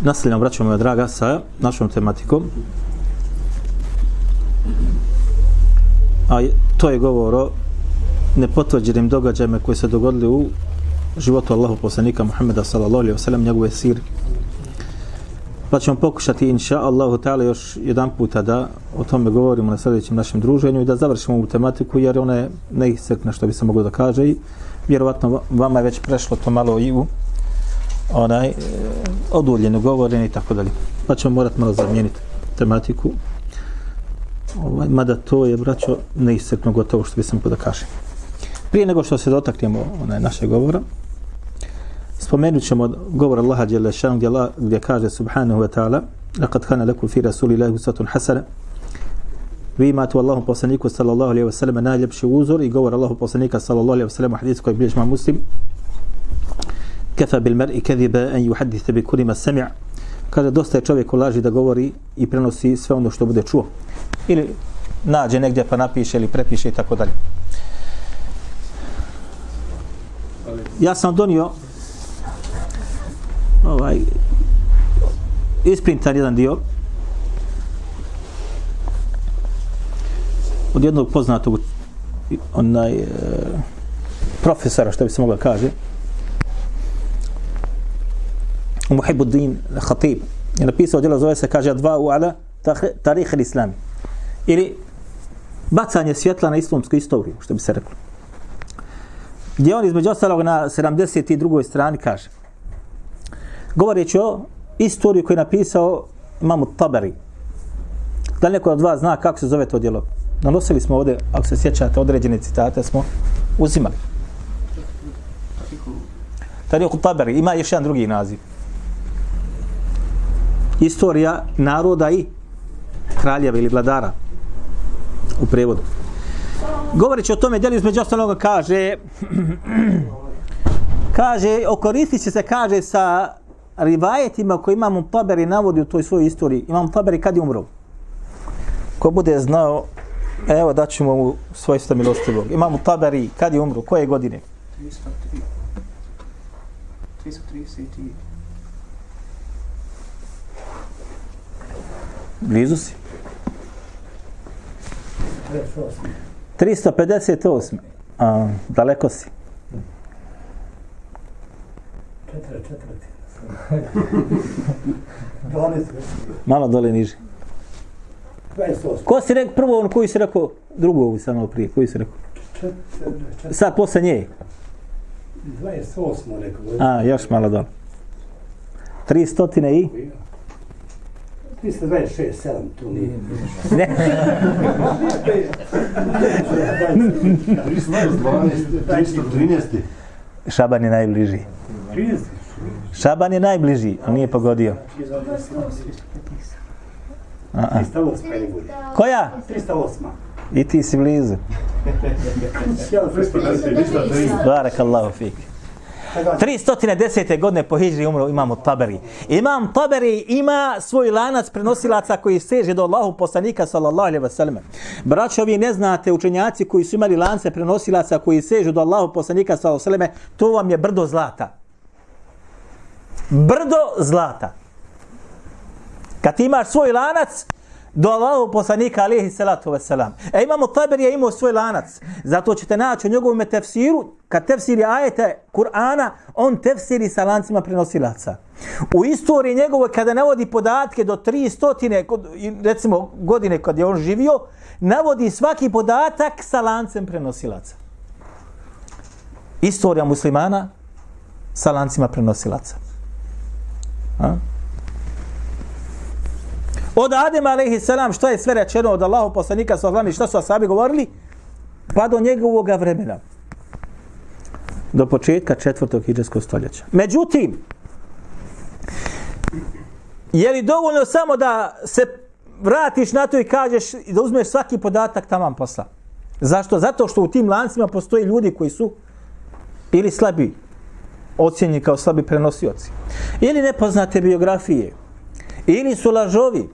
Nastavljamo, braćo moja draga, sa našom tematikom. A to je govor o nepotvrđenim događajima koji se dogodili u životu Allahu poslanika Muhammeda sallallahu alaihi wa sallam, njegove sir. Pa ćemo pokušati, inša Allahu ta'ala, još jedan puta da o tome govorimo na sljedećem našem druženju i da završimo ovu tematiku, jer ona je neiscrpna što bi se moglo da kaže i vjerovatno vama je već prešlo to malo i u onaj e, oduljeno govorenje i tako dalje. Pa ćemo morati malo zamijeniti tematiku. Ovaj, mada to je, braćo, neiscrpno gotovo što bi sam mogao da kažem. Prije nego što se dotaknemo onaj naše govora, spomenut ćemo govor Allaha Đele Šan gdje, Allah, gdje kaže subhanahu wa ta'ala لقد كان لكم في رسول الله أسوة حسنة vi imate u Allahom poslaniku sallallahu alaihi wa sallam najljepši uzor i govor Allahu poslanika sallallahu alaihi wa sallam u hadisu koji bilježi ma muslim kefa bil mar'i kadhiba an yuhaddisa bi kulli ma sami' kaže dosta je čovjek laži da govori i prenosi sve ono što bude čuo. Ili nađe negdje pa napiše ili prepiše i tako dalje. Ja sam donio ovaj isprintan jedan dio od jednog poznatog onaj e, profesora što bi se mogla kaže. Muhibuddin Khatib. Je napisao djelo zove se kaže dva u ala tarih al-islam. Ili bacanje svjetla na islamsku istoriju što bi se reklo. Gdje on između ostalog na 72. strani kaže govoreći o istoriju koju je napisao imam Tabari da li neko od vas zna kako se zove to djelo? Nanosili smo ovdje ako se sjećate određene citate smo uzimali. Tarihu Tabari ima još jedan drugi naziv istorija naroda i kraljeva ili vladara u prevodu. Govoreći o tome, djeli između ostaloga kaže kaže, okoristit će se, kaže, sa rivajetima koje imamo Taberi navodi u toj svojoj istoriji. Imam Taberi kad je umro. Ko bude znao, evo da ćemo mu svojstva milostivog. Imamo Taberi kad je umro, koje godine? 303. 333. Blizu si. 358. A, daleko si. Četiri, četvrti. 12, Malo dole niže. 28. Ko si rekao prvo on koji si rekao drugo ovu sad malo prije, koji si rekao? Sad posle nje. 28 rekao. A, još malo dole. 300 i? 326, 7, tu nije. Ne. 313. Šaban je najbliži. 30. Šaban je najbliži, ali nije pogodio. A, a. 308 je bude. Koja? 308. I ti si blizu. Ja, 310. Barakallahu fik. 310. godine po hijri umro imam Taberi. Imam Taberi ima svoj lanac prenosilaca koji seže do Allahu poslanika sallallahu alejhi ve sellem. Braćo, vi ne znate učenjaci koji su imali lance prenosilaca koji sežu do Allahu poslanika sallallahu alejhi ve selleme, to vam je brdo zlata. Brdo zlata. Kad imaš svoj lanac, do Allahu poslanika alihi salatu wasalam. E imamo Taber je imao svoj lanac. Zato ćete naći u njegovom tefsiru, kad tefsiri ajete Kur'ana, on tefsiri sa lancima prenosilaca. U istoriji njegove kada navodi podatke do 300 kod- recimo godine kad je on živio, navodi svaki podatak sa lancem prenosilaca. Istorija muslimana sa lancima prenosilaca. A? Od Adema alaihi salam šta je sve rečeno od Allahu poslanika sa ohlani, šta su asabi govorili? Pa do njegovog vremena. Do početka četvrtog hijđarskog stoljeća. Međutim, Je li dovoljno samo da se vratiš na to i kažeš i da uzmeš svaki podatak taman posla? Zašto? Zato što u tim lancima postoji ljudi koji su ili slabi ocjenjeni kao slabi prenosioci. Ili nepoznate biografije. Ili su lažovi.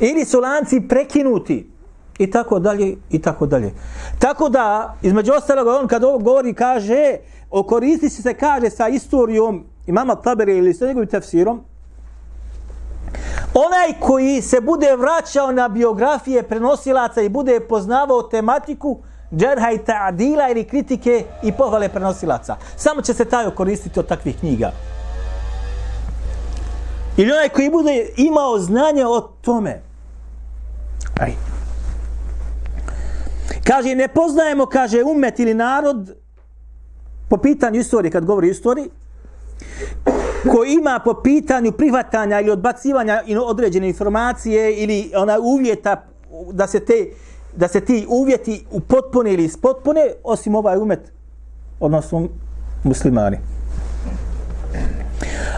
Ili su lanci prekinuti. I tako dalje, i tako dalje. Tako da, između ostalog, on kad ovo govori, kaže, okoristi se, kaže, sa istorijom imama Tabere ili sa njegovim tefsirom, onaj koji se bude vraćao na biografije prenosilaca i bude poznavao tematiku džerha i ta'adila ili kritike i pohvale prenosilaca. Samo će se taj koristiti od takvih knjiga. Ili onaj koji bude imao znanje o tome. Aj. Kaže, ne poznajemo, kaže, umet ili narod po pitanju istorije, kad govori istoriji, ko ima po pitanju prihvatanja ili odbacivanja određene informacije ili ona uvjeta da se te da se ti uvjeti u potpune ili ispotpune, osim ovaj umet, odnosno muslimani.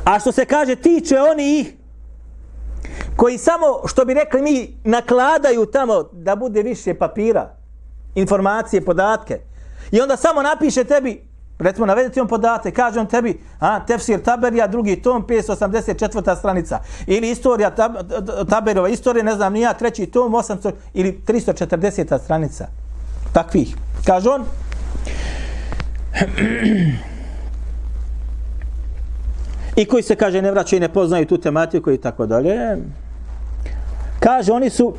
A što se kaže, tiče oni ih koji samo, što bi rekli mi, nakladaju tamo da bude više papira, informacije, podatke. I onda samo napiše tebi, recimo navedete on podatke, kaže on tebi, a, tefsir Taberija, drugi tom, 584. stranica. Ili istorija tab, Taberova, istorija, ne znam, nija, treći tom, 800, ili 340. stranica. Takvih. Kaže on, i koji se kaže ne vraćaju i ne poznaju tu tematiku i tako dalje. Kaže, oni su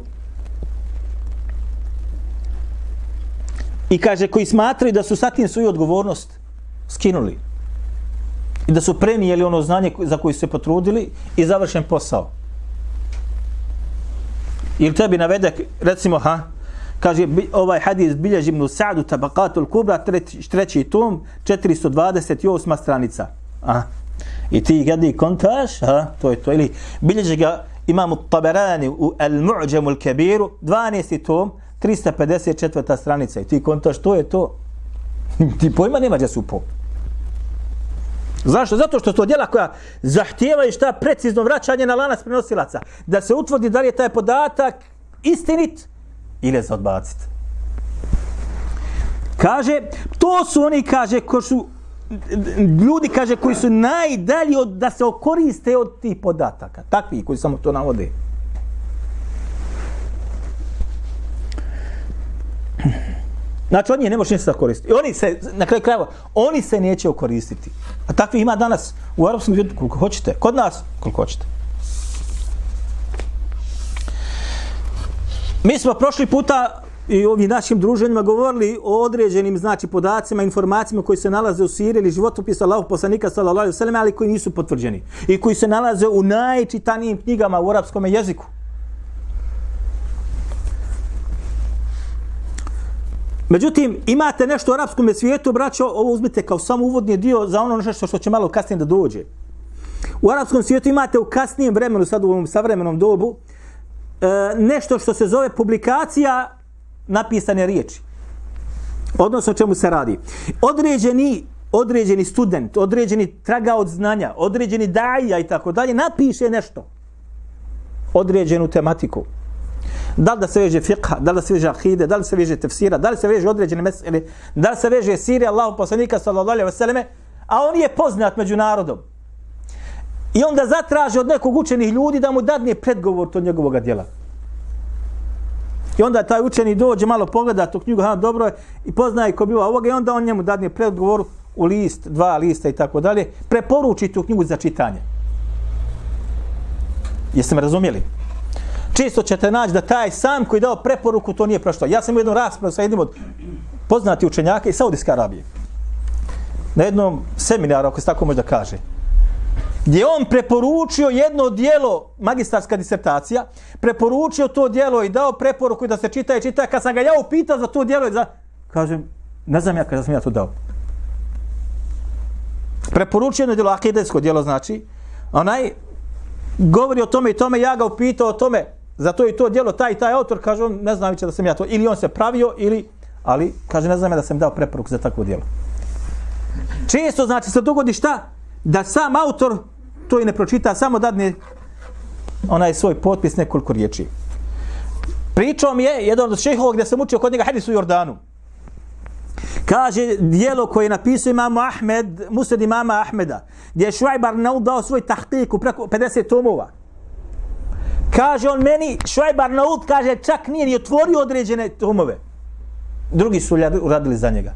i kaže koji smatraju da su sa tim svoju odgovornost skinuli i da su prenijeli ono znanje za koje su se potrudili i završen posao. Ili tebi navede, recimo, ha, kaže, ovaj hadis bilježi ibn Sa'du tabakatul kubra, treći, treći tom, 428. stranica. A, I ti gadi kontaš, ha, to je to. Ili bilježi ga imamo Taberani u El Mu'đemu El Kebiru, 12. tom, 354. stranica. I ti kontaš, to je to. ti pojma nema gdje su po. Zašto? Zato što to djela koja zahtijevaju šta precizno vraćanje na lanac prenosilaca. Da se utvrdi da li je taj podatak istinit ili je za odbacit. Kaže, to su oni, kaže, ko su ljudi, kaže, koji su najdalji od, da se okoriste od tih podataka. Takvi koji samo to navode. Znači, od njih ne može ništa koristiti. I oni se, na kraju krajeva, oni se neće okoristiti. A takvi ima danas u arapskom svijetu koliko hoćete. Kod nas koliko hoćete. Mi smo prošli puta i ovim našim druženjima govorili o određenim znači podacima, informacijama koji se nalaze u Siriji ili životopisu Allahog poslanika sallallahu alejhi ve sellem, ali koji nisu potvrđeni i koji se nalaze u najčitanijim knjigama u arapskom jeziku. Međutim, imate nešto u arapskom svijetu, braćo, ovo uzmite kao samo uvodni dio za ono nešto što će malo kasnije da dođe. U arapskom svijetu imate u kasnijem vremenu, sad u ovom savremenom dobu, e, nešto što se zove publikacija napisane riječi. Odnosno o čemu se radi. Određeni određeni student, određeni traga od znanja, određeni daja i tako dalje, napiše nešto. Određenu tematiku da li da se veže fiqha, da li da se veže ahide, da li se veže tefsira, da li se veže određene mesele, da li se veže sirija Allahu poslanika sallallahu alejhi ve selleme, a on je poznat među narodom. I onda zatraži od nekog učenih ljudi da mu dadne predgovor to njegovog djela. I onda taj učeni dođe malo pogleda tu knjigu, ha, dobro je, i poznaje ko biva ovoga i onda on njemu dadne predgovor u list, dva lista i tako dalje, preporuči tu knjigu za čitanje. Jeste me razumjeli? često ćete naći da taj sam koji dao preporuku to nije prošlo. Ja sam u jednom raspravu sa jednim od poznati učenjaka iz Saudijske Arabije. Na jednom seminaru, ako se tako može da kaže. Gdje on preporučio jedno dijelo, magistarska disertacija, preporučio to dijelo i dao preporuku da se čita i čita. Kad sam ga ja upitao za to dijelo, za... kažem, ne znam ja kada sam ja to dao. Preporučio jedno dijelo, akidesko dijelo znači, onaj govori o tome i tome, ja ga upitao o tome, za to i to djelo, taj i taj autor, kaže on, ne znam da sam ja to, ili on se pravio, ili, ali, kaže, ne znam ja da sam dao preporuku za takvo djelo. Često, znači, se dogodi šta? Da sam autor to i ne pročita, samo dadne onaj svoj potpis nekoliko riječi. Pričao mi je jedan od šehova gdje sam učio kod njega hadis u Jordanu. Kaže dijelo koje je napisao imam Ahmed, musad imama Ahmeda, gdje je Švajbar Naud dao svoj tahqiq u preko 50 tomova. Kaže on meni, Švajbar Naud kaže čak nije ni otvorio određene tomove. Drugi su uradili za njega.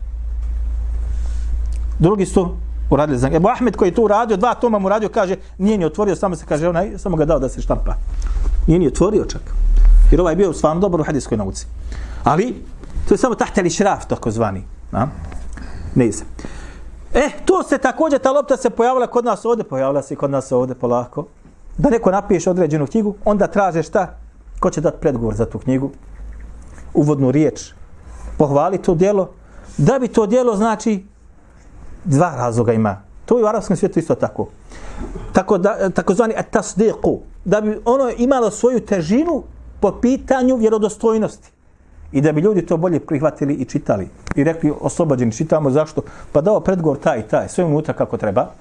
Drugi su uradili za njega. Ebu Ahmed koji je to uradio, dva toma mu uradio, kaže, nije ni otvorio, samo se kaže, onaj, samo ga dao da se štampa. Nije ni otvorio čak. Jer ovaj je bio stvarno dobar u hadijskoj nauci. Ali, to je samo tahteli šraf, tako zvani. A? Ne se. E, to se također, ta lopta se pojavila kod nas ovdje, pojavila se kod nas ovdje polako. Da neko napiše određenu knjigu, onda traže šta? Ko će dati predgovor za tu knjigu? Uvodnu riječ. Pohvali to dijelo. Da bi to dijelo, znači, dva razloga ima. To je u arapskom svijetu isto tako. Tako, da, eh, takozvani tasdiqu. Da bi ono imalo svoju težinu po pitanju vjerodostojnosti. I da bi ljudi to bolje prihvatili i čitali. I rekli, oslobođeni, čitamo zašto? Pa dao predgovor taj i taj, sve unutra kako treba.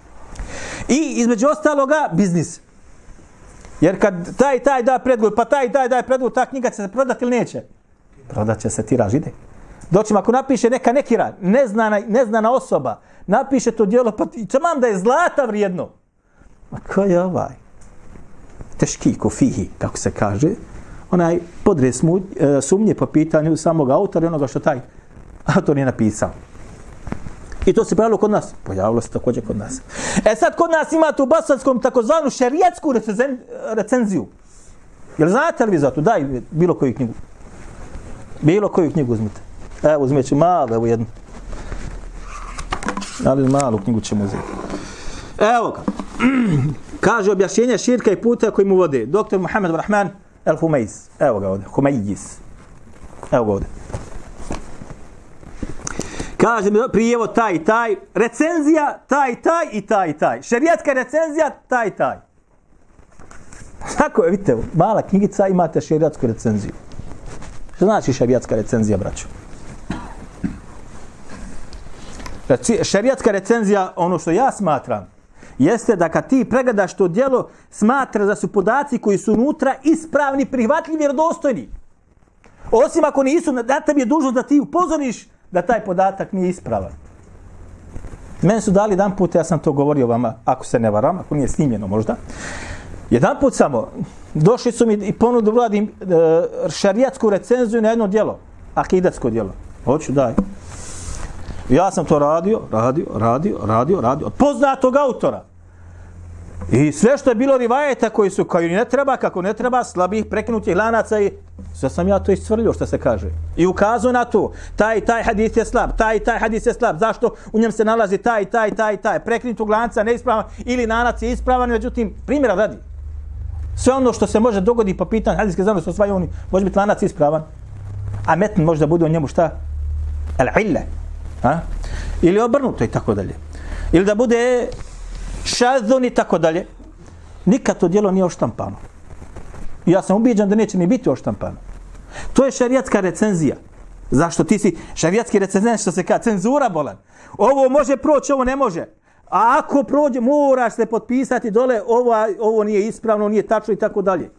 I između ostaloga, biznis. Jer kad taj taj da predgovor, pa taj taj da predgovor, ta knjiga će se prodati ili neće? Prodat će se, tiraž ide. Doćim, ako napiše neka nekira, neznana, neznana osoba, napiše to dijelo, pa će mam da je zlata vrijedno. A ko je ovaj? Teški ko fihi, kako se kaže. Onaj podre e, sumnje po pitanju samog autora i onoga što taj autor je napisao. I to se pojavilo kod nas. Pojavilo se također kod nas. E sad kod nas imate u basanskom takozvanu šerijetsku recenzen, recenziju. Jel znate li vi za to? Daj bilo koju knjigu. Bilo koju knjigu uzmite. Evo uzmeću malo, evo jednu. Ali malu knjigu ćemo uzeti. Evo ga. Kaže objašnjenje širka i puta koji mu vode. Doktor Muhammed Rahman El Humeiz. Evo ga ovdje. Humeiz. Evo ga ovdje. Kaže mi prijevo taj i taj. Recenzija taj taj i taj i taj. Šerijatska recenzija taj i taj. Tako je, vidite, mala knjigica imate šerijatsku recenziju. Što znači šerijatska recenzija, braćo? Šerijatska recenzija, ono što ja smatram, jeste da kad ti pregledaš to dijelo, smatra da su podaci koji su unutra ispravni, prihvatljivi, vjerodostojni. Osim ako nisu, da tebi je dužno da ti upozoriš da taj podatak nije ispravan. Meni su dali jedan put, ja sam to govorio vama, ako se ne varam, ako nije snimljeno možda. Jedan put samo, došli su mi i ponudu vladim e, šarijatsku recenziju na jedno dijelo, akidatsko dijelo. Hoću, daj. Ja sam to radio, radio, radio, radio, radio, od poznatog autora. I sve što je bilo rivajeta koji su kao ne treba, kako ne treba, slabih prekinutih lanaca i sve sam ja to iscvrljio što se kaže. I ukazao na to, taj taj hadis je slab, taj taj hadis je slab, zašto u njem se nalazi taj, taj, taj, taj, prekinutog lanca neispravan ili lanac je ispravan, međutim, primjera radi. Sve ono što se može dogoditi po pitanju hadiske znanosti, osvajaju oni, može biti lanac ispravan, a metn može da bude u njemu šta? Al-ille, A? Ili obrnuto i tako dalje. Ili da bude šazon i tako dalje. Nikad to dijelo nije oštampano. Ja sam ubiđan da neće ni biti oštampano. To je šarijatska recenzija. Zašto ti si šarijatski recenzent što se kada cenzura bolan. Ovo može proći, ovo ne može. A ako prođe, moraš se potpisati dole, ovo, ovo nije ispravno, nije tačno i tako dalje.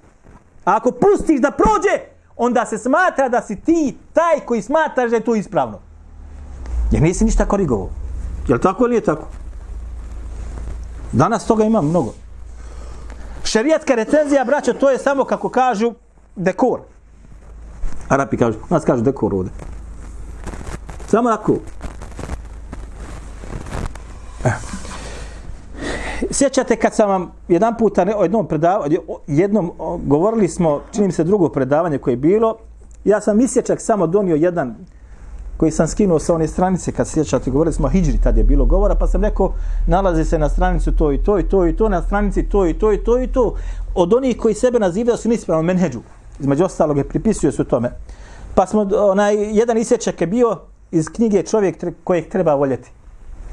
A ako pustiš da prođe, onda se smatra da si ti taj koji smatraš da je to ispravno. Jer nisi ništa korigovao. Je li tako ili nije tako? Danas toga ima mnogo. Šerijatska recenzija, braćo, to je samo kako kažu dekor. Arapi kažu, nas kažu dekor ovdje. Samo tako. Eh. Sjećate kad sam vam jedan puta o jednom predavanju, jednom govorili smo, čini mi se drugo predavanje koje je bilo, ja sam isječak samo donio jedan koji sam skinuo sa one stranice, kad sjećate, govorili smo o tad je bilo govora, pa sam rekao, nalazi se na stranicu to i to i to i to, na stranici to i to i to i to, od onih koji sebe nazivaju su nispravno menheđu, između ostalog je pripisuju su tome. Pa smo, onaj, jedan isječak je bio iz knjige čovjek kojeg treba voljeti.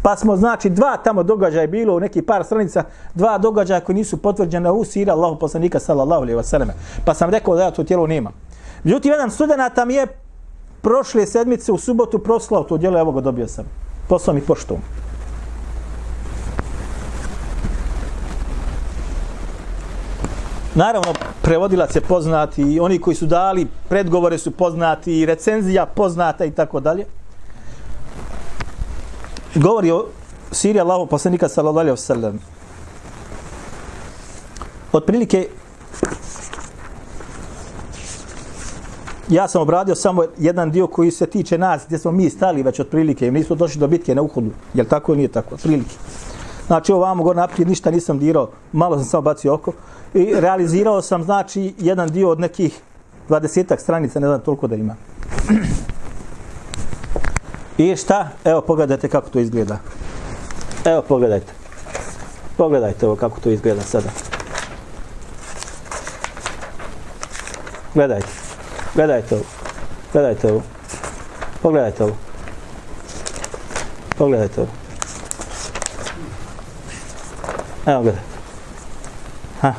Pa smo, znači, dva tamo događaja bilo u neki par stranica, dva događaja koji nisu potvrđene u sira Allahu poslanika sallallahu alaihi wa sallam. Pa sam rekao da ja to tijelo nemam. Međutim, jedan studenta mi je prošle sedmice u subotu proslao to djelo, evo ga dobio sam. Poslao mi poštom. Naravno, prevodilac je poznati i oni koji su dali predgovore su poznati i recenzija poznata i tako dalje. Govori o siri Allahu poslanika sallallahu alejhi ve sellem. Otprilike ja sam obradio samo jedan dio koji se tiče nas, gdje smo mi stali već otprilike, mi smo došli do bitke na uhodu. Jel tako ili nije tako? Otprilike. Znači ovamo gore naprijed ništa nisam dirao, malo sam samo bacio oko i realizirao sam znači jedan dio od nekih 20 stranica, ne znam toliko da ima. I šta? Evo pogledajte kako to izgleda. Evo pogledajte. Pogledajte ovo kako to izgleda sada. Gledajte. Gledajte ovo. Gledajte ovo. Pogledajte ovo. Pogledajte ovo. Evo gledaj. Ha.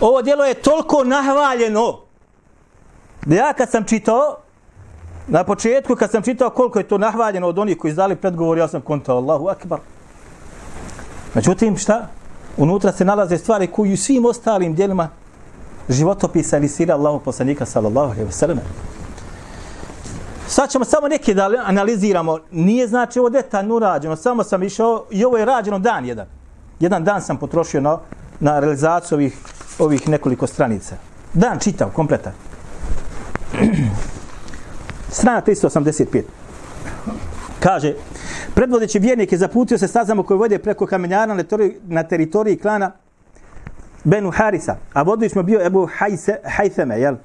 Ovo djelo je toliko nahvaljeno da ja kad sam čitao na početku kad sam čitao koliko je to nahvaljeno od onih koji izdali predgovor ja sam kontao Allahu akbar. Međutim šta? Unutra se nalaze stvari koji u svim ostalim djelima životopisa ili sira Allahu poslanika sallallahu alaihi wa sallam. Sad ćemo samo neke da analiziramo. Nije znači ovo detaljno urađeno, samo sam išao i ovo je rađeno dan jedan. Jedan dan sam potrošio na, na realizaciju ovih, ovih nekoliko stranica. Dan čitav, kompletan. Strana 385. Kaže, predvodeći vjernik je zaputio se stazama koje vode preko kamenjara na teritoriji, na teritoriji klana Benu Harisa, a vodič mu bio Ebu Hajse, Hajseme, jel?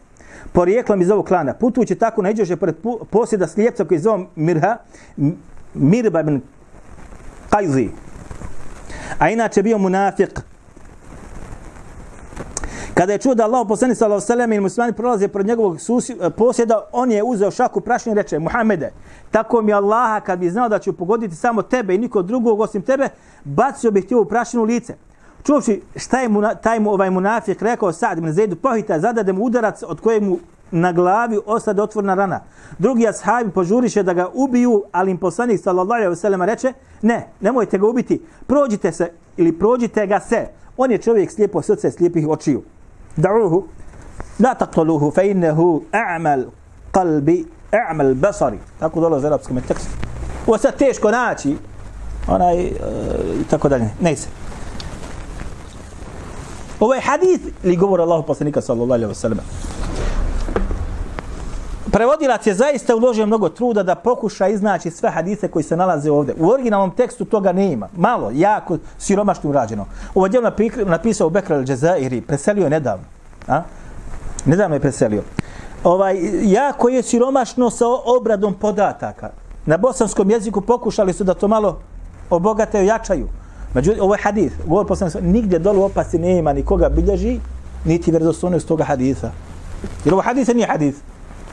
Porijeklom iz ovog klana. Putujući tako neđoše pored posjeda slijepca koji zove Mirha, Mirba ibn Qajzi. A inače bio munafik. Kada je čuo da Allah poslani sallahu sallam i muslimani prolaze pred njegovog posjeda, on je uzeo šaku prašnje i reče, Muhammede, tako mi Allaha kad bi znao da ću pogoditi samo tebe i niko drugog osim tebe, bacio bih ti ovu prašinu lice čuvši šta je mu, taj mu ovaj munafik rekao Sa'd ibn Zaidu, pohita, zadade mu udarac od kojeg mu na glavi ostade otvorna rana. Drugi ashabi požuriše da ga ubiju, ali im poslanik sallallahu alejhi ve sellem reče: "Ne, nemojte ga ubiti. Prođite se ili prođite ga se. On je čovjek slijepo srce, slijepih očiju. Da'uhu la taqtuluhu fa innahu a'mal qalbi a'mal basari." Tako dole u arapskom tekstu. Ovo sad teško naći. Onaj, uh, tako dalje. Ne se. Ovo je hadith li govor Allahu poslanika sallallahu alaihi wa sallam. Prevodilac je zaista uložio mnogo truda da pokuša iznaći sve hadise koji se nalaze ovdje. U originalnom tekstu toga ne ima. Malo, jako siromašno urađeno. Ovo djelo napisao Bekra al-Jazairi, preselio je nedavno. A? Nedavno je preselio. Ovaj, jako je siromašno sa obradom podataka. Na bosanskom jeziku pokušali su da to malo obogate i jačaju. Međutim, ovo je hadis. Govor poslanik nigdje dolu opasti nema nikoga bilježi, niti vjerodostojnost toga hadisa. Jer ovo hadis nije hadis.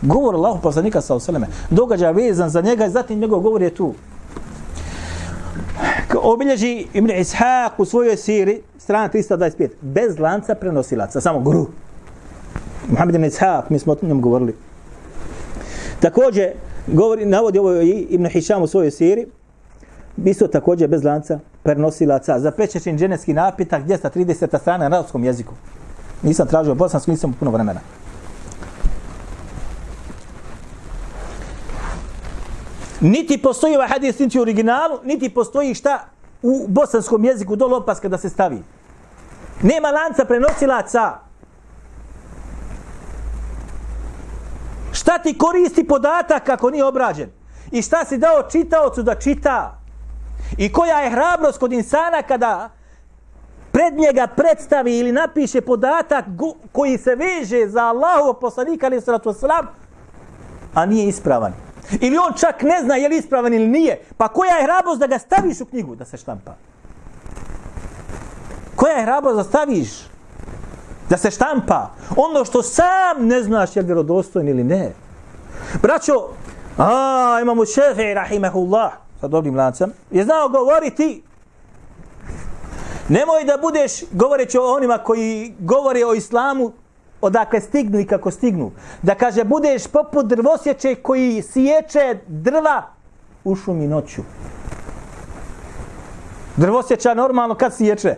Govor Allahu poslanika sa osaleme. Događa vezan za njega i zatim njegov govor je tu. Obilježi Ibn Ishaq u svojoj siri, strana 325, bez lanca prenosilaca, samo guru. Muhammed Ibn Ishaq, mi smo o njom govorili. Također, govori, navodi ovo i Ibn Hisham u svojoj siri, isto također bez lanca prenosilaca za pečešin dženevski napitak 230. strana na arabskom jeziku. Nisam tražio bosansku, nisam puno vremena. Niti postoji ovaj hadis niti u originalu, niti postoji šta u bosanskom jeziku dole opaska da se stavi. Nema lanca prenosilaca. Šta ti koristi podatak ako nije obrađen? I šta si dao čitaocu da čita? I koja je hrabrost kod insana kada pred njega predstavi ili napiše podatak koji se veže za Allahu poslanika ali sallatu wasalam, a nije ispravan. Ili on čak ne zna je li ispravan ili nije. Pa koja je hrabrost da ga staviš u knjigu da se štampa? Koja je hrabrost da staviš da se štampa? Ono što sam ne znaš je li vjerodostojen ili ne. Braćo, a, imamo šefe, rahimahullah, sa dobrim lancem, je znao govoriti nemoj da budeš govoreći o onima koji govore o islamu odakle stignu i kako stignu. Da kaže budeš poput drvosjeće koji sječe drva u šumi noću. Drvosjeća normalno kad sječe?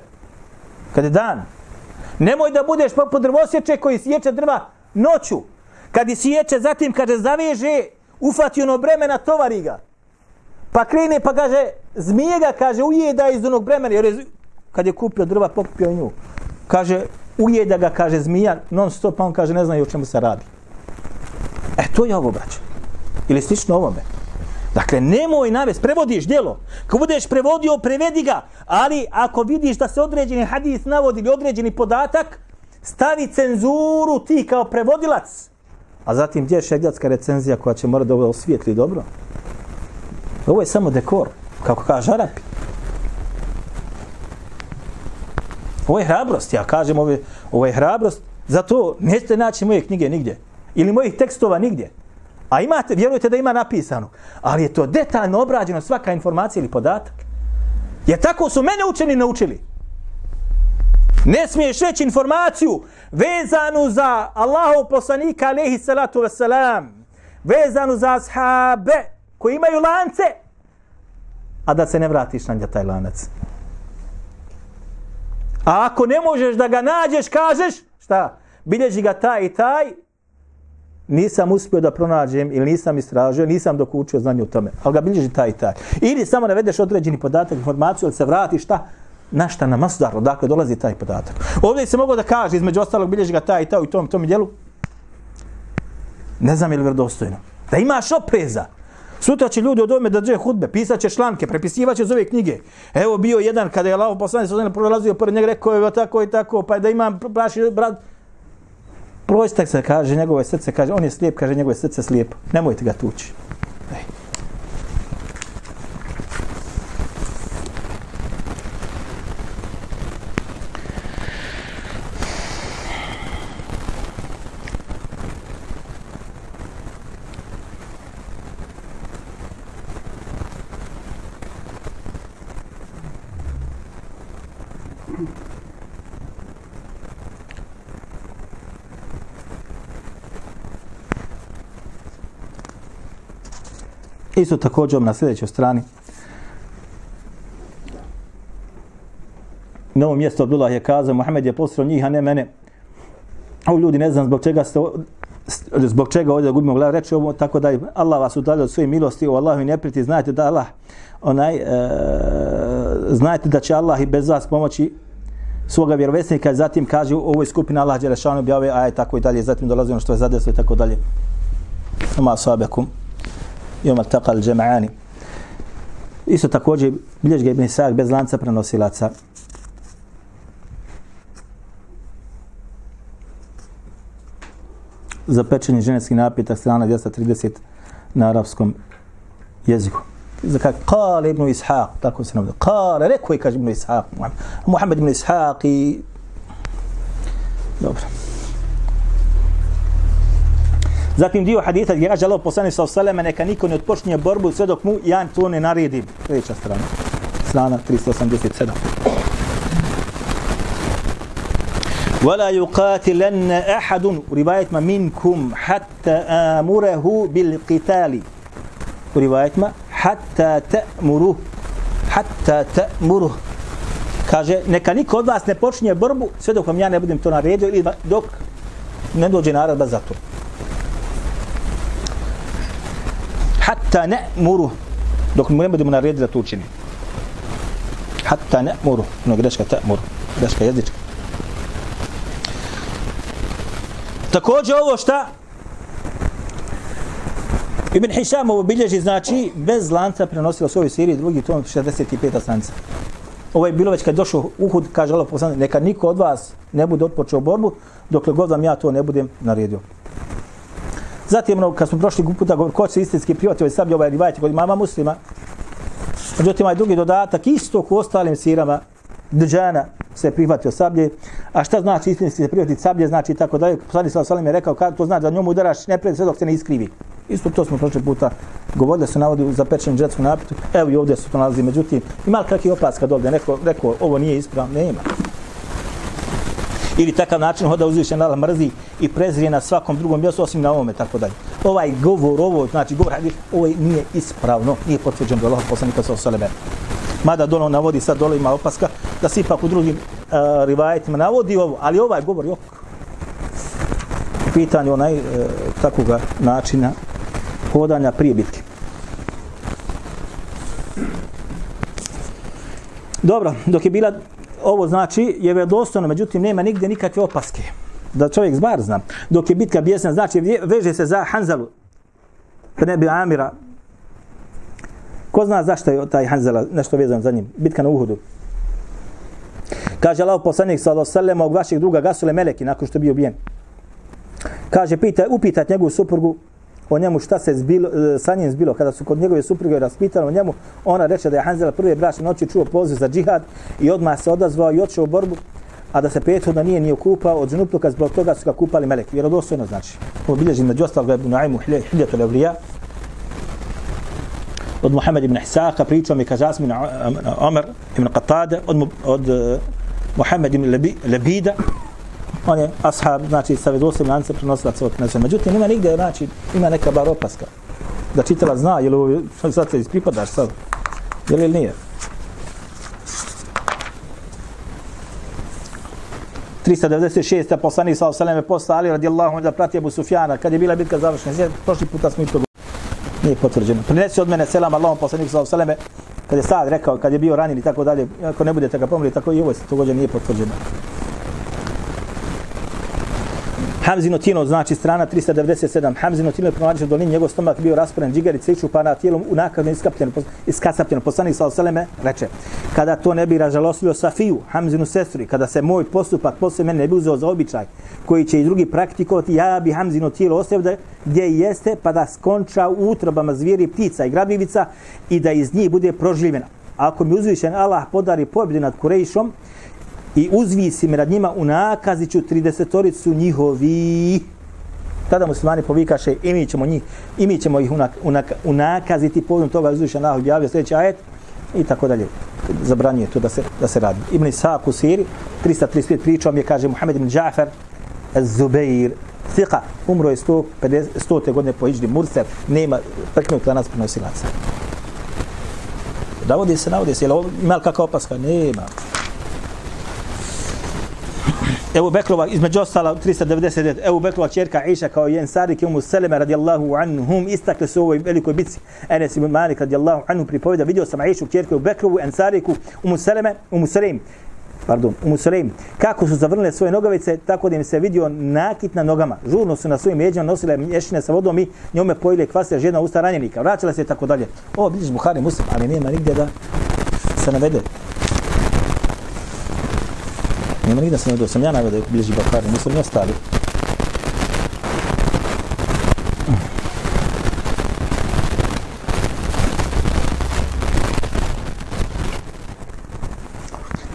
Kad je dan. Nemoj da budeš poput drvosječe koji sječe drva noću. Kad je sječe, zatim kaže zaveže, ufati ono bremena, tovari ga. Pa krene pa kaže, zmije ga, kaže, ujeda iz onog bremena. Jer je, kad je kupio drva, pokupio nju. Kaže, ujeda ga, kaže, zmija, non stop, pa on kaže, ne znaju o čemu se radi. E, to je ovo, braće. Ili slično ovome. Dakle, nemoj navest, prevodiš djelo. Ako budeš prevodio, prevedi ga. Ali ako vidiš da se određeni hadis navodi ili određeni podatak, stavi cenzuru ti kao prevodilac. A zatim gdje je šegljatska recenzija koja će morati da ovo osvijetli dobro? Ovo je samo dekor, kako kaže Arapi. Ovo je hrabrost, ja kažem, ovo je, ovo je hrabrost, zato nećete naći moje knjige nigdje. Ili mojih tekstova nigdje. A imate, vjerujete da ima napisano. Ali je to detaljno obrađeno svaka informacija ili podatak. Jer tako su mene učeni naučili. Ne smiješ reći informaciju vezanu za Allahov poslanika alaihi salatu wasalam. Vezanu za ashabe koji imaju lance. A da se ne vratiš na taj lanac. A ako ne možeš da ga nađeš, kažeš, šta? Bilježi ga taj i taj, nisam uspio da pronađem ili nisam istražio, nisam dok učio znanje o tome. Ali ga bilježi taj i taj. Ili samo navedeš određeni podatak, informaciju, ali se vratiš šta? Na šta na masdar, odakle dolazi taj podatak. Ovdje se mogu da kaže, između ostalog bilježi ga taj i taj u tom, tom dijelu. Ne znam je li vjerodostojno. Da imaš opreza. Sutra će ljudi od ovome da drže hudbe, pisat će članke, prepisivaće iz ove knjige. Evo bio jedan kada je Allah poslanik sa prolazio pored njega, rekao je tako i tako, pa da imam praši brat, Prostak se kaže, njegovo srce, kaže, on je slijep, kaže, njegovo srce slijepo. Nemojte ga tući. Ej. Isto također na sljedećoj strani. Na ovom mjestu Abdullah je kazao, Muhammed je posrao njih, a ne mene. Ovo ljudi ne znam zbog čega ste zbog čega ovdje gubimo glavu, reći ovo tako da Allah vas udalje od svoje milosti, o Allahu ne priti, znajte da Allah onaj, e, znajte da će Allah i bez vas pomoći svoga vjerovesnika, zatim kaže u ovoj skupini Allah Đelešanu objave, a tako i dalje, zatim dolazi ono što je zadeslo i tako dalje. Oma sahabekum. Jom al-taqa al-jama'ani. Isto također bilješ ga Ibn Isak bez lanca prenosilaca. Za pečenje ženevski napitak strana 230 na arapskom jeziku. Za kak, kale Ibn Ishaq, tako se navode. Kale, rekao je, kaže Ibn Ishaq. Muhammed Ibn Ishaq i... Dobro. Zatim dio hadita gdje kaže Allah poslanik sa osaleme neka niko ne odpočinje borbu sve dok mu ja to ne naredim. Treća strana. Strana 387. ولا يقاتلن احد روايه ما منكم حتى امره بالقتال روايه ما حتى تامره حتى تامره kaže neka niko od vas ne počinje borbu sve dok vam ja ne budem to naredio ili dok ne dođe naredba za to Hatta na'muru dok mu ne budemo naredili da to učini. Hatta na'muru no greška ta'muru greška jezička. Također ovo šta Ibn Hisham ovo bilježi znači bez lanca prenosila svoju seriju drugi tom 65. stranica ovo je bilo već kad je došao Uhud kaže Allah poslanik neka niko od vas ne bude odpočeo borbu dokle god vam ja to ne budem naredio. Zatim, ono, kad smo prošli puta, ko će istinski privati ovaj sablje, ovaj rivajte kod imama muslima, međutim, ovaj drugi dodatak, isto u ostalim sirama, Džana se prihvatio sablje, a šta znači istinski se prihvatiti sablje, znači tako da je, poslani sa Salim je rekao, kad to znači da njemu udaraš nepred sve dok se ne iskrivi. Isto to smo prošli puta govorili da se navodi za pečen džetsku napitu, evo i ovdje se to nalazi, međutim, ima li kakvi opaska dole, neko rekao, ovo nije ispravno, nema ili takav način hoda uzvišen Allah mrzi i prezrije na svakom drugom mjestu osim na ovome tako dalje. Ovaj govor, ovo znači govor hadis, ovo nije ispravno, nije potvrđeno do Allah poslanika sa osaleme. Mada dole navodi sad dole ima opaska da se ipak u drugim uh, rivajetima navodi ovo, ali ovaj govor jok U pitanju onaj e, takvoga načina hodanja prije bitke. Dobro, dok je bila ovo znači je vjerodostojno, međutim nema nigdje nikakve opaske. Da čovjek zbar zna. Dok je bitka bijesna, znači veže se za Hanzalu. Pa ne bi Amira. Ko zna zašto je taj Hanzala nešto vezan za njim? Bitka na Uhudu. Kaže Allah poslanik sallallahu alejhi ve sellem od druga Gasule Meleki nakon što je bio ubijen. Kaže pita upitat njegovu suprugu o njemu šta se zbilo, e, sa njim zbilo. Kada su kod njegove supruge raspitali o njemu ona reče da je Hanzela prve bračne noći čuo poziv za džihad i odmah se odazvao i otišao u borbu a da se prethodno nije ni okupao od džunupluka zbog toga su ga kupali meleki. Vjerodostojno znači. Obilježi bilježi među ostalog Ibn Nuaimu Hiljatul Evlija od Muhammed ibn Hisaka pričao mi kaže Asmin Omer ibn Qatade od, od e, Muhammed ibn Lebi, Lebida on je ashab, znači sa vedoslim lance prenosilaca od nese. Međutim, ima nigde, znači, ima neka bar opaska. Da čitala zna, je li sad se ispripadaš sad, je li ili nije? 396. poslanik sa osaleme posla Ali radijallahu anhu da prati Abu Sufjana kad je bila bitka završena. Znači, prošli puta smo i to nije potvrđeno. Prinesi od mene selam Allahom poslanik sa ve kad je sad rekao, kad je bio ranjen i tako dalje, ako ne budete ga pomrli, tako i ovo se također nije potvrđeno. Hamzino tijelo znači strana 397. Hamzino tijelo je pronađeno dolini, njegov stomak bio rasporen, džigarice iču pa na tijelom u nakazno iskapljeno, iskasapljeno. Poslanik sa oseleme reče, kada to ne bi ražalostilo Safiju, Hamzinu sestru, i kada se moj postupak posle mene ne bi uzeo za običaj, koji će i drugi praktikovati, ja bi Hamzino tijelo ostavio da gdje jeste, pa da skonča u utrobama zvijeri, ptica i grabljivica i da iz njih bude proživljena. Ako mi uzvišen Allah podari pobjedu nad Kurejšom, i uzvisi me nad njima u nakaziću 30-oricu njihovi. Tada muslimani povikaše i mi ćemo njih, i mi ćemo ih unak, unak, unakaziti povodom toga uzvišen Allah objavio sljedeći ajet i tako dalje. Zabranjuje to da se, da se radi. Ibn Isaac u Siri, 335 pričao mi je, kaže Muhammed ibn Džafer, Zubeir, Thika, umro je 150, 100. godine po Iđdi Murser, nema preknut lanac prenosilaca. Navodi se, navodi se, jel ovo ima li kakva opaska? Nema. Ebu Bekrova, između ostala 399, Ebu Bekrova čerka Iša kao jen Sarik i Umu Seleme radijallahu anhum istakli su u ovoj velikoj bitci. Enes ibn Malik radijallahu anhu pripovjeda, vidio sam Išu čerku Ebu Bekrovu, Ensariku, Umu Seleme, Umu Selim, pardon, Umu Selim, kako su zavrnile svoje nogavice, tako da im se vidio nakit na nogama. Žurno su na svojim leđima nosile mješine sa vodom i njome pojile kvase žena usta ranjenika. Vraćala se i tako dalje. Ovo vidiš Buhari Muslim, ali nema nigdje da se navede. Nema nigdje se navede, sam ja navede bliži Bakari, nisu ni ostali.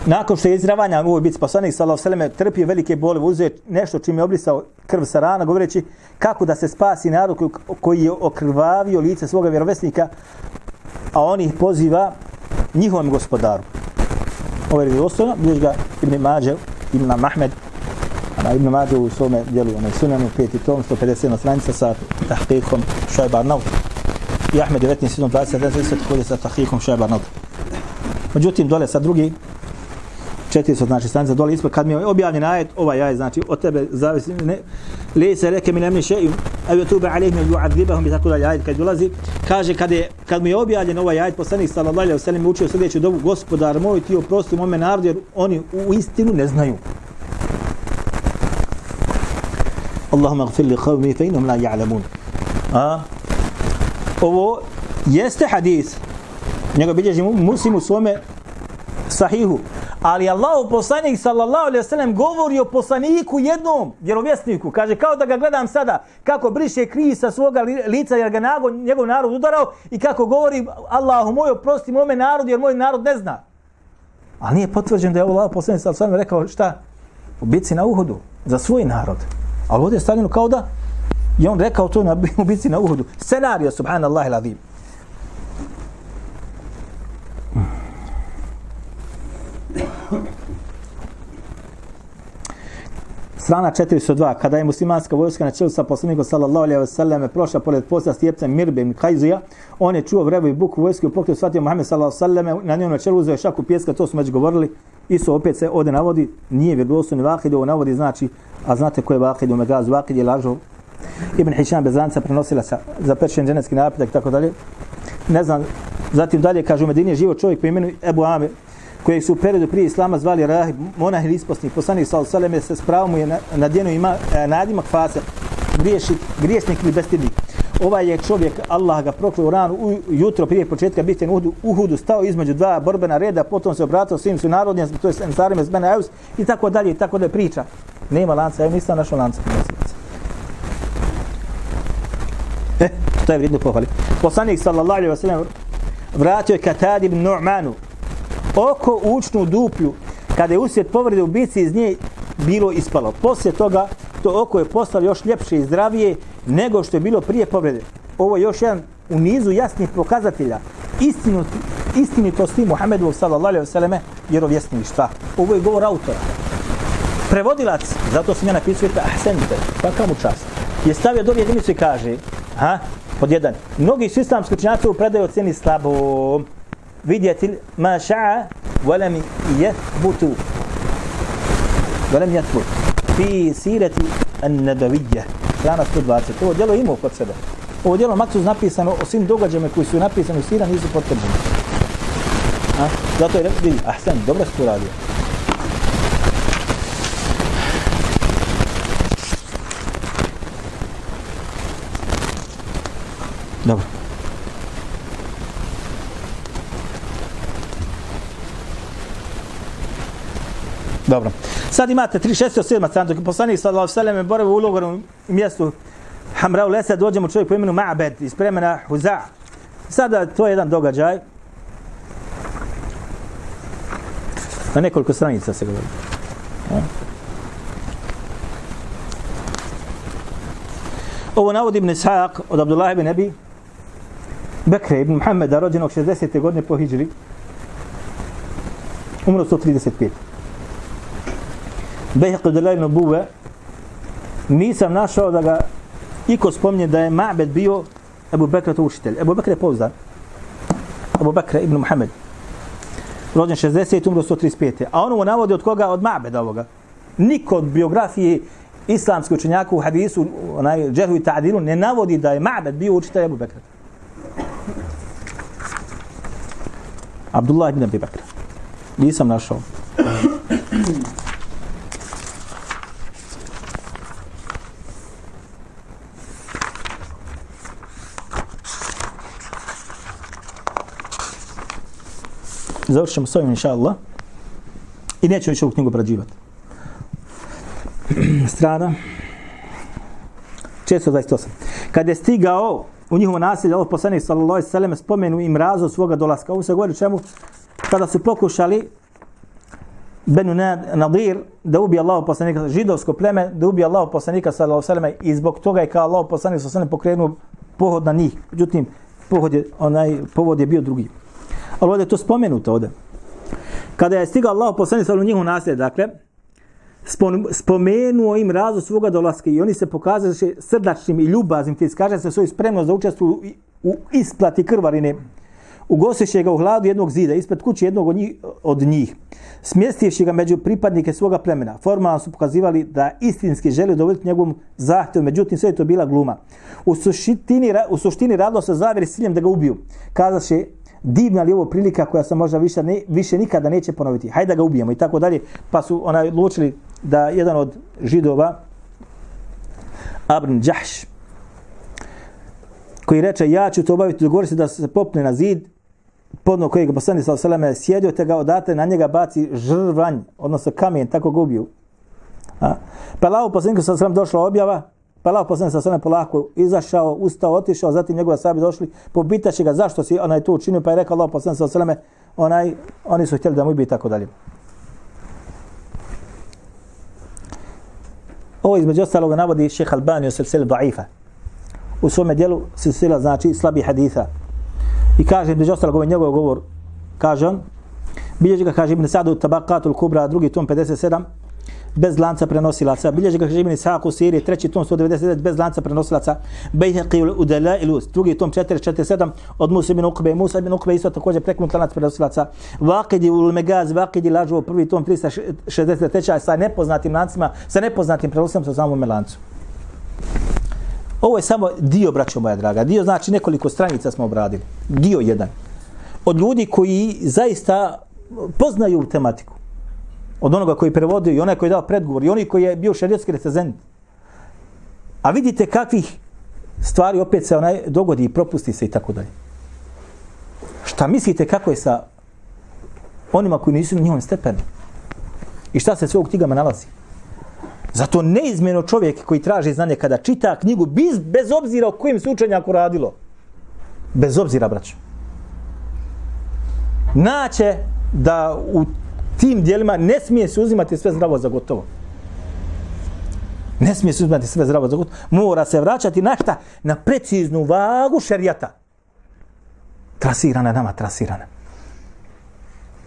Nakon što je izravanja u ovoj bitci poslanik sallallahu alejhi ve selleme trpio velike boli, uzeo nešto čime je obrisao krv sa rana, govoreći kako da se spasi narod koji, koji je okrvavio lice svoga vjerovjesnika, a on ih poziva njihovom gospodaru. Ovo je vjerodostojno, bilješ ga Ibn Mađe, Ibn Mahmed, a Ibn Mađe u svome dijelu, onaj sunanu, peti tom, 157 stranica sa tahqiqom Šajba Arnaut. I Ahmed 19, 20, 10, također sa tahqiqom Šajbar Naut. Međutim, dole sa drugi, 400 znači stranica dole ispod. Kad mi je objavljen ajet ovaj ajet znači od tebe zavisi ne le se reke mi nemni še a youtube alejhim yu'adhibahum tako da ajet kad dolazi kaže kad je kad mi je objavljen ovaj ajet poslanik sallallahu alejhi ve sellem učio sljedeću dovu gospodar moj ti oprosti mome narodu jer oni u istinu ne znaju. Allahumma ighfir li qawmi fa innahum la ya'lamun. A? Ovo jeste hadis. Njega bilježi muslim u svome sahihu. Ali Allah poslanik sallallahu alejhi ve sellem govori o poslaniku jednom vjerovjesniku. Kaže kao da ga gledam sada kako briše kri sa svoga lica jer ga nago, njegov narod udarao i kako govori Allahu moj oprosti mome narodu jer moj narod ne zna. Ali nije potvrđeno da je Allah poslanik sallallahu alejhi ve sellem rekao šta? U bici na Uhudu za svoj narod. Ali ovdje je stavljeno kao da je on rekao to na u bici na Uhudu. Scenario subhanallahi alazim. Strana 402. Kada je muslimanska vojska na čelu sa poslanikom sallallahu alejhi ve selleme prošla pored posta stjepca Mirbe ibn Kajzija, on je čuo vrevu i buku vojske u pokretu shvatio Muhammed sallallahu alejhi ve selleme na njemu čelu uzeo šaku pjeska, to smo već govorili. Isto opet se ovdje navodi, nije vjerodostojno vahid, ovo navodi znači, a znate ko je vahid u vahid Vakid je lažov. Ibn Hisham bez lanca prenosila sa, za pečen dženevski napitak i tako dalje. Ne znam, zatim dalje kaže u Medini je živo čovjek po imenu Ebu Amir, kojeg su u periodu prije Islama zvali rahib, monah ili isposni, poslanik sa Osaleme se spravom je na, na djenu ima e, nadimak fase, griješnik, grijesnik ili bestidnik. Ovaj je čovjek, Allah ga prokleo u ranu, u, jutro prije početka bitke u Uhudu, Uhudu stao između dva borbena reda, potom se obratio svim su narodnjem, to je Ensarima Zbena Eus, i tako dalje, i tako dalje priča. Nema lanca, ja nisam našao lanca. E, to je vrijedno pohvali. Poslanik sallallahu alaihi wa sallam vratio je Katad ibn Nu'manu, oko učnu duplju, kada je usjet povrede u bici iz nje bilo ispalo. Poslije toga to oko je postalo još ljepše i zdravije nego što je bilo prije povrede. Ovo je još jedan u nizu jasnih pokazatelja istinu, istinitosti Muhammedu sallallahu alaihi vseleme vjerovjesništva. Ovo je govor autora. Prevodilac, zato sam ja napisao je ahsenite, svaka mu čast, je stavio do jedinicu i kaže, ha, pod jedan, mnogi su islamski učinjaci u predaju oceni slabom, فدية ما شاع ولم يثبت. ولم يثبت. في سيرة النبوية. كان استدعاءات وجلو يمو قد سبه وجلو ما تصنع في سنه اسم دوغاجه كوي سنه في سنه سيره ليس بتقدم ها؟ ذاته يلي طيب، طيب. أحسن. دوبر استرالي دوبر Dobro. Sad imate 3.6.7. strana, dok je poslanik sallallahu alejhi je sellem boravi u ulogorom mjestu Hamra Lesa, dođemo čovjek po imenu Ma'bed iz plemena Huza. Sada to je jedan događaj. Na nekoliko stranica se govori. Ovo navodi Ibn Ishaq od Abdullah ibn Abi Bekre ibn Muhammeda, rođenog 60. godine po Hidžri. Umro 135. Behek od Delajl nisam našao da ga iko spomnje da je Ma'bed bio Ebu Bekra to učitelj. Ebu Bekra je pouzdan. Ebu Bekra ibn Muhammed. Rođen 60. umro 135. A ono mu navodi od koga? Od Ma'beda ovoga. Niko od biografije islamske učenjaka u hadisu, onaj džehu i ta'dilu, ne navodi da je Ma'bed bio učitelj Ebu Bekra. Abdullah ibn Abi Bekra. Nisam našao. Završit ćemo s ovim, inša Allah. I neću više ovu knjigu obrađivati. Strana 428. Kad je stigao u njihovo nasilje, Allah poslanik sallallahu alaihi sallam spomenu im razlog svoga dolaska. Ovo se govori čemu? Kada su pokušali Benu Nadir da ubije Allah poslanika, židovsko pleme, da ubije Allah poslanika sallallahu alaihi sallam i zbog toga je kao Allah poslanik sallallahu alaihi sallam pokrenuo pohod na njih. Međutim, pohod je, onaj, povod je bio drugi. Ali ovdje je to spomenuto ovdje. Kada je stigao Allah poslanik sa njihov nasled, dakle, spomenuo im razlog svoga dolaska i oni se pokazali srdačnim i ljubaznim, te iskaže se svoju spremnost za učestvuju u isplati krvarine. Ugostiše ga u hladu jednog zida, ispred kuće jednog od njih, od njih. Smjestivši ga među pripadnike svoga plemena. Formalno su pokazivali da istinski želi dovoljiti njegovom zahtjevu, međutim sve je to bila gluma. U suštini, u suštini radilo se zavjeri s ciljem da ga ubiju. Kazaše, divna li ovo prilika koja se možda više, ne, više nikada neće ponoviti. Hajde da ga ubijemo i tako dalje. Pa su onaj odlučili da jedan od židova, Abn Đahš, koji reče ja ću to obaviti, dogovori se da se popne na zid, podno kojeg poslani sa seleme sjedio, te ga odate na njega baci žrvanj, odnosno kamen, tako ga ubiju. A? Pa lao poslaniku sa seleme došla objava, Pa Allah poslanik sa sveme polako izašao, ustao, otišao, zatim njegove sahabi došli, pobitaće ga zašto si onaj to učinio, pa je rekao Allah poslanik sa sveme, onaj, oni su htjeli da mu i tako dalje. Ovo između ostalog navodi šeha Albani u silsili da'ifa. U svome dijelu silsila znači slabi haditha. I kaže između ostalog ovaj njegov govor, kaže on, bilježi ga, kaže Ibn Sa'du, Tabakatul Kubra, drugi tom 57, bez lanca prenosilaca. Bilježi ga Žibini Saku u Siriji, treći tom 199 bez lanca prenosilaca. Bejheqi u Dela ilus, drugi tom 447 od Musa ibn Ukbe. Musa ibn Ukbe isto također prekinut lanac prenosilaca. Vakidi u Megaz, Vakidi lažu prvi tom 363 sa nepoznatim lancima, sa nepoznatim prenosilaca sa samom lancu. Ovo je samo dio, braćo moja draga. Dio znači nekoliko stranica smo obradili. Dio jedan. Od ljudi koji zaista poznaju tematiku. Od onoga koji prevodio i onaj koji je dao predgovor i oni koji je bio šerijetski recezent. A vidite kakvih stvari opet se onaj dogodi i propusti se i tako dalje. Šta mislite kako je sa onima koji nisu na njihovom stepenu? I šta se sve u knjigama nalazi? Zato neizmjeno čovjek koji traži znanje kada čita knjigu bez, bez obzira o kojim se učenjaku radilo. Bez obzira, braćo. Naće da u tim dijelima ne smije se uzimati sve zdravo za gotovo. Ne smije se uzimati sve zdravo za gotovo. Mora se vraćati na šta? Na preciznu vagu šerijata. Trasirana nama, trasirana.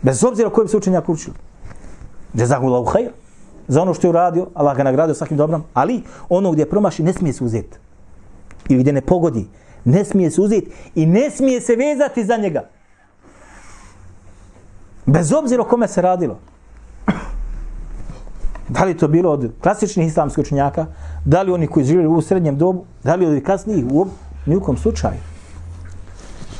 Bez obzira o se učenjaku učili. Jezahullahu hajr za ono što je uradio, Allah ga nagradio svakim dobrom, ali ono gdje promaši ne smije se uzeti. Ili gdje ne pogodi, ne smije se uzeti i ne smije se vezati za njega. Bez obzira o kome se radilo. Da li to bilo od klasičnih islamskih učenjaka, da li oni koji živjeli u srednjem dobu, da li od kasnijih, u nijukom slučaju.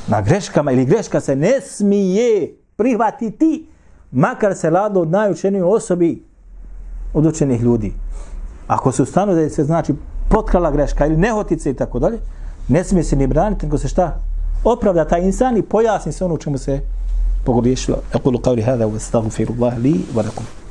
Na greškama ili greška se ne smije prihvatiti, makar se lado od najučenijoj osobi od učenih ljudi. Ako se ustanu da se znači potkrala greška ili nehotice i tako dalje, ne smije se ni braniti, nego se šta opravda taj insan i pojasni se ono čemu se pogriješilo. Ekulu qavli hada wa astaghfirullah li wa lakum. Allah